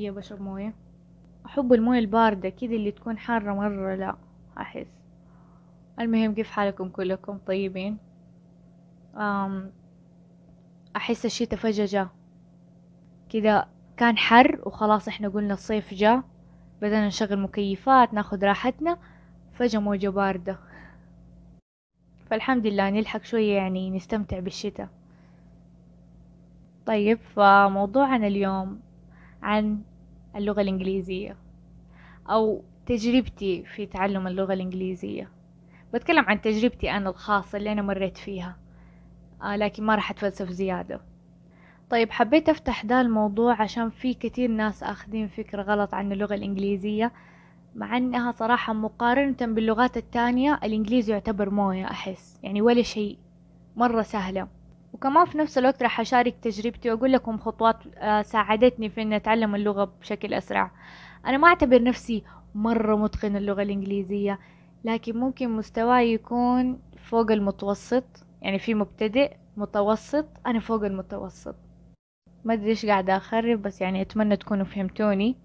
شوية بشرب موية أحب الموية الباردة كذا اللي تكون حارة مرة لا أحس. المهم كيف حالكم كلكم؟ طيبين؟ أم أحس الشتا فجأة جا كذا كان حر وخلاص إحنا قلنا الصيف جا بدأنا نشغل مكيفات ناخد راحتنا. فجأة موجة باردة. فالحمد لله نلحق شوية يعني نستمتع بالشتاء. طيب فموضوعنا اليوم عن اللغة الإنجليزية أو تجربتي في تعلم اللغة الإنجليزية. بتكلم عن تجربتي أنا الخاصة اللي أنا مريت فيها آه لكن ما راح أتفلسف زيادة. طيب حبيت أفتح ده الموضوع عشان في كتير ناس أخذين فكرة غلط عن اللغة الإنجليزية مع أنها صراحة مقارنة باللغات التانية الإنجليزي يعتبر موية أحس. يعني ولا شيء مرة سهلة. وكمان في نفس الوقت راح أشارك تجربتي وأقول لكم خطوات آه، ساعدتني في أن أتعلم اللغة بشكل أسرع. أنا ما أعتبر نفسي مرة متقن اللغة الإنجليزية لكن ممكن مستواي يكون فوق المتوسط. يعني في مبتدئ متوسط أنا فوق المتوسط. ما أدري إيش قاعدة أخرب بس يعني أتمنى تكونوا فهمتوني.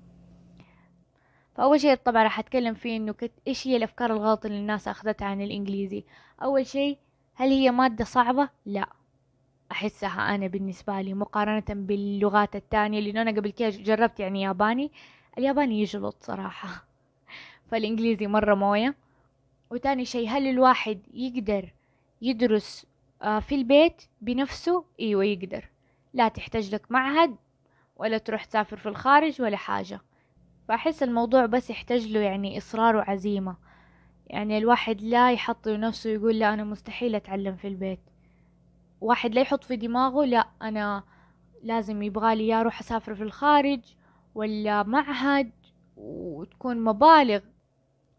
فأول شيء طبعا راح أتكلم فيه إنه كت... إيش هي الأفكار الغلط اللي الناس أخذتها عن الإنجليزي؟ أول شيء هل هي مادة صعبة؟ لا. أحسها أنا بالنسبة لي مقارنة باللغات التانية لأنه أنا قبل كده جربت يعني ياباني. الياباني يجلط صراحة. فالإنجليزي مرة موية. وتاني شيء هل الواحد يقدر يدرس آه، في البيت بنفسه؟ إيوه يقدر. لا تحتاج لك معهد ولا تروح تسافر في الخارج ولا حاجة. فأحس الموضوع بس يحتاج له يعني إصرار وعزيمة. يعني الواحد لا يحط نفسه يقول لا أنا مستحيل أتعلم في البيت. واحد لا يحط في دماغه لا أنا لازم يبغالي يا أروح أسافر في الخارج ولا معهد وتكون مبالغ.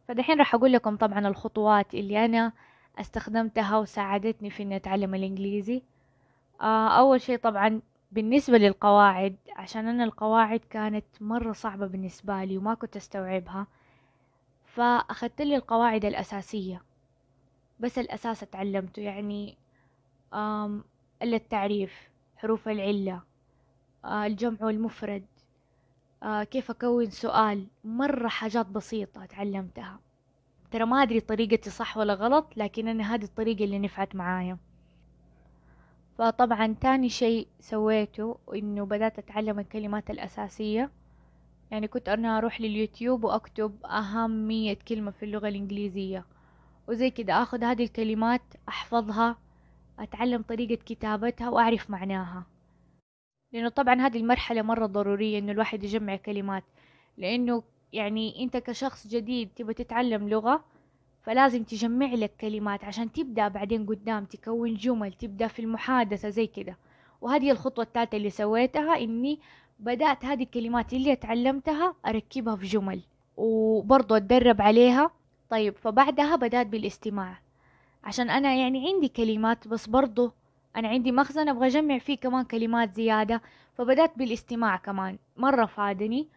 فدحين راح أقول لكم طبعا الخطوات اللي أنا استخدمتها وساعدتني في إني أتعلم الإنجليزي. آه أول شي طبعا بالنسبة للقواعد عشان أنا القواعد كانت مرة صعبة بالنسبة لي وما كنت أستوعبها فأخذت لي القواعد الأساسية بس الأساس اتعلمته. يعني آم التعريف حروف العلة الجمع والمفرد. كيف أكون سؤال مرة حاجات بسيطة اتعلمتها ترى ما أدري طريقتي صح ولا غلط لكن أنا هذه الطريقة اللي نفعت معايا. فطبعا تاني شيء سويته إنه بدأت أتعلم الكلمات الأساسية. يعني كنت أنا أروح لليوتيوب وأكتب أهم مية كلمة في اللغة الإنجليزية. وزي كده أخذ هذه الكلمات أحفظها أتعلم طريقة كتابتها وأعرف معناها. لأنه طبعا هذه المرحلة مرة ضرورية إنه الواحد يجمع كلمات. لأنه يعني أنت كشخص جديد تبى تتعلم لغة فلازم تجمع لك كلمات عشان تبدأ بعدين قدام تكون جمل تبدأ في المحادثة زي كده. وهذه الخطوة الثالثة اللي سويتها إني بدأت هذه الكلمات اللي اتعلمتها أركبها في جمل وبرضو أتدرب عليها. طيب فبعدها بدأت بالاستماع. عشان أنا يعني عندي كلمات بس برضو أنا عندي مخزن أبغى أجمع فيه كمان كلمات زيادة. فبدأت بالاستماع كمان مرة فادني.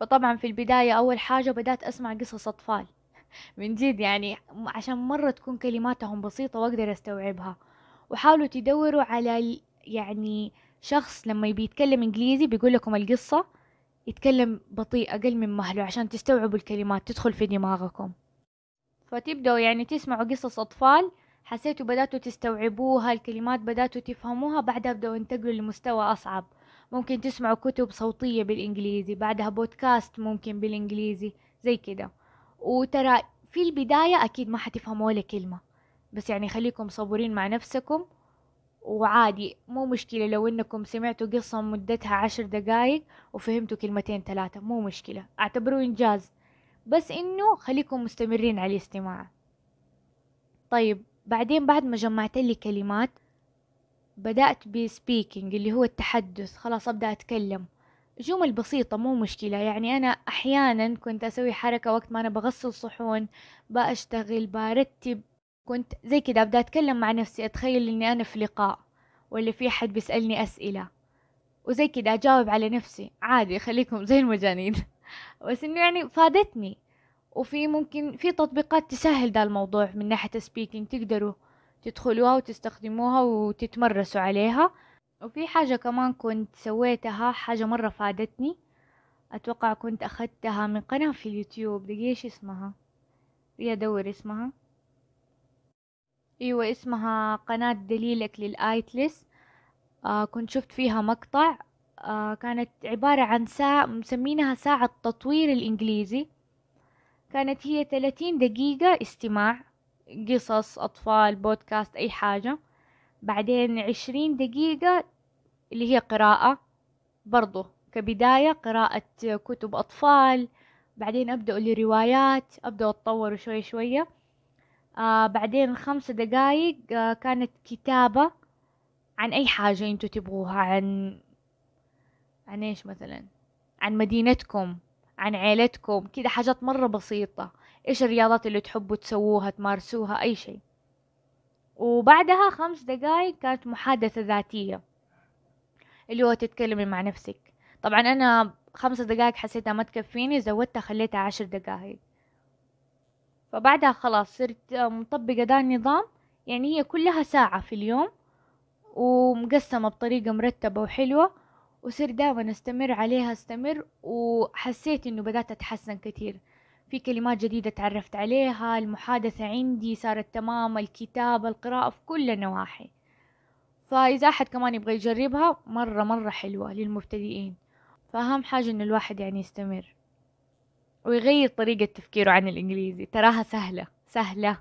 فطبعا في البداية أول حاجة بدأت أسمع قصص أطفال. من جد يعني عشان مرة تكون كلماتهم بسيطة وأقدر أستوعبها. وحاولوا تدوروا على يعني شخص لما يبي يتكلم إنجليزي بيقول لكم القصة يتكلم بطيء أقل من مهله عشان تستوعبوا الكلمات تدخل في دماغكم. فتبدأوا يعني تسمعوا قصص أطفال حسيتوا بدأتوا تستوعبوها الكلمات بدأتوا تفهموها بعدها بدأوا ينتقلوا لمستوى أصعب. ممكن تسمعوا كتب صوتية بالإنجليزي بعدها بودكاست ممكن بالإنجليزي زي كده. وترى في البداية أكيد ما حتفهموا ولا كلمة. بس يعني خليكم صبورين مع نفسكم وعادي مو مشكلة لو إنكم سمعتوا قصة مدتها عشر دقايق وفهمتوا كلمتين ثلاثة مو مشكلة. أعتبروه إنجاز. بس إنه خليكم مستمرين على الاستماع. طيب بعدين بعد ما جمعت لي كلمات بدأت بسبيكينج اللي هو التحدث خلاص أبدأ أتكلم. جمل بسيطة مو مشكلة يعني أنا أحيانا كنت أسوي حركة وقت ما أنا بغسل صحون بأشتغل برتب كنت زي كده أبدأ أتكلم مع نفسي أتخيل إني أنا في لقاء ولا في حد بيسألني أسئلة. وزي كده أجاوب على نفسي. عادي خليكم زي المجانين. بس إنه يعني فادتني. وفي ممكن في تطبيقات تسهل ده الموضوع من ناحية سبيكينج تقدروا تدخلوها وتستخدموها وتتمرسوا عليها. وفي حاجة كمان كنت سويتها حاجة مرة فادتني. أتوقع كنت أخذتها من قناة في اليوتيوب. إيش اسمها؟ هي أدور اسمها. أيوة اسمها قناة دليلك للآيتلس. آه كنت شفت فيها مقطع. كانت عبارة عن ساعة مسمينها ساعة تطوير الإنجليزي. كانت هي ثلاثين دقيقة استماع قصص أطفال بودكاست أي حاجة. بعدين عشرين دقيقة اللي هي قراءة برضو. كبداية قراءة كتب أطفال. بعدين أبدأ لروايات أبدأ أتطور شوي شوية. آه بعدين خمس دقايق آه كانت كتابة عن أي حاجة أنتوا تبغوها عن عن إيش مثلا؟ عن مدينتكم عن عيلتكم كده حاجات مرة بسيطة. إيش الرياضات اللي تحبوا تسووها تمارسوها أي شيء. وبعدها خمس دقايق كانت محادثة ذاتية. اللي هو تتكلمي مع نفسك. طبعا أنا خمس دقايق حسيتها ما تكفيني زودتها خليتها عشر دقايق. فبعدها خلاص صرت مطبقة دا النظام. يعني هي كلها ساعة في اليوم ومقسمة بطريقة مرتبة وحلوة. وصير دائما أستمر عليها أستمر وحسيت إنه بدأت أتحسن كتير في كلمات جديدة تعرفت عليها المحادثة عندي صارت تمام الكتابة القراءة في كل النواحي. فإذا أحد كمان يبغى يجربها مرة مرة حلوة للمبتدئين. فأهم حاجة إن الواحد يعني يستمر ويغير طريقة تفكيره عن الإنجليزي. تراها سهلة سهلة.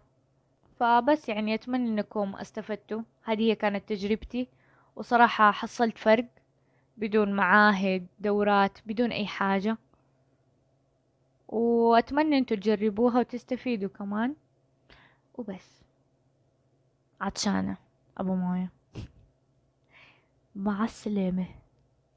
فبس يعني أتمنى أنكم استفدتوا. هذه كانت تجربتي وصراحة حصلت فرق. بدون معاهد دورات بدون أي حاجة. وأتمنى أنتوا تجربوها وتستفيدوا كمان. وبس. عطشانة أبو موية. مع السلامة.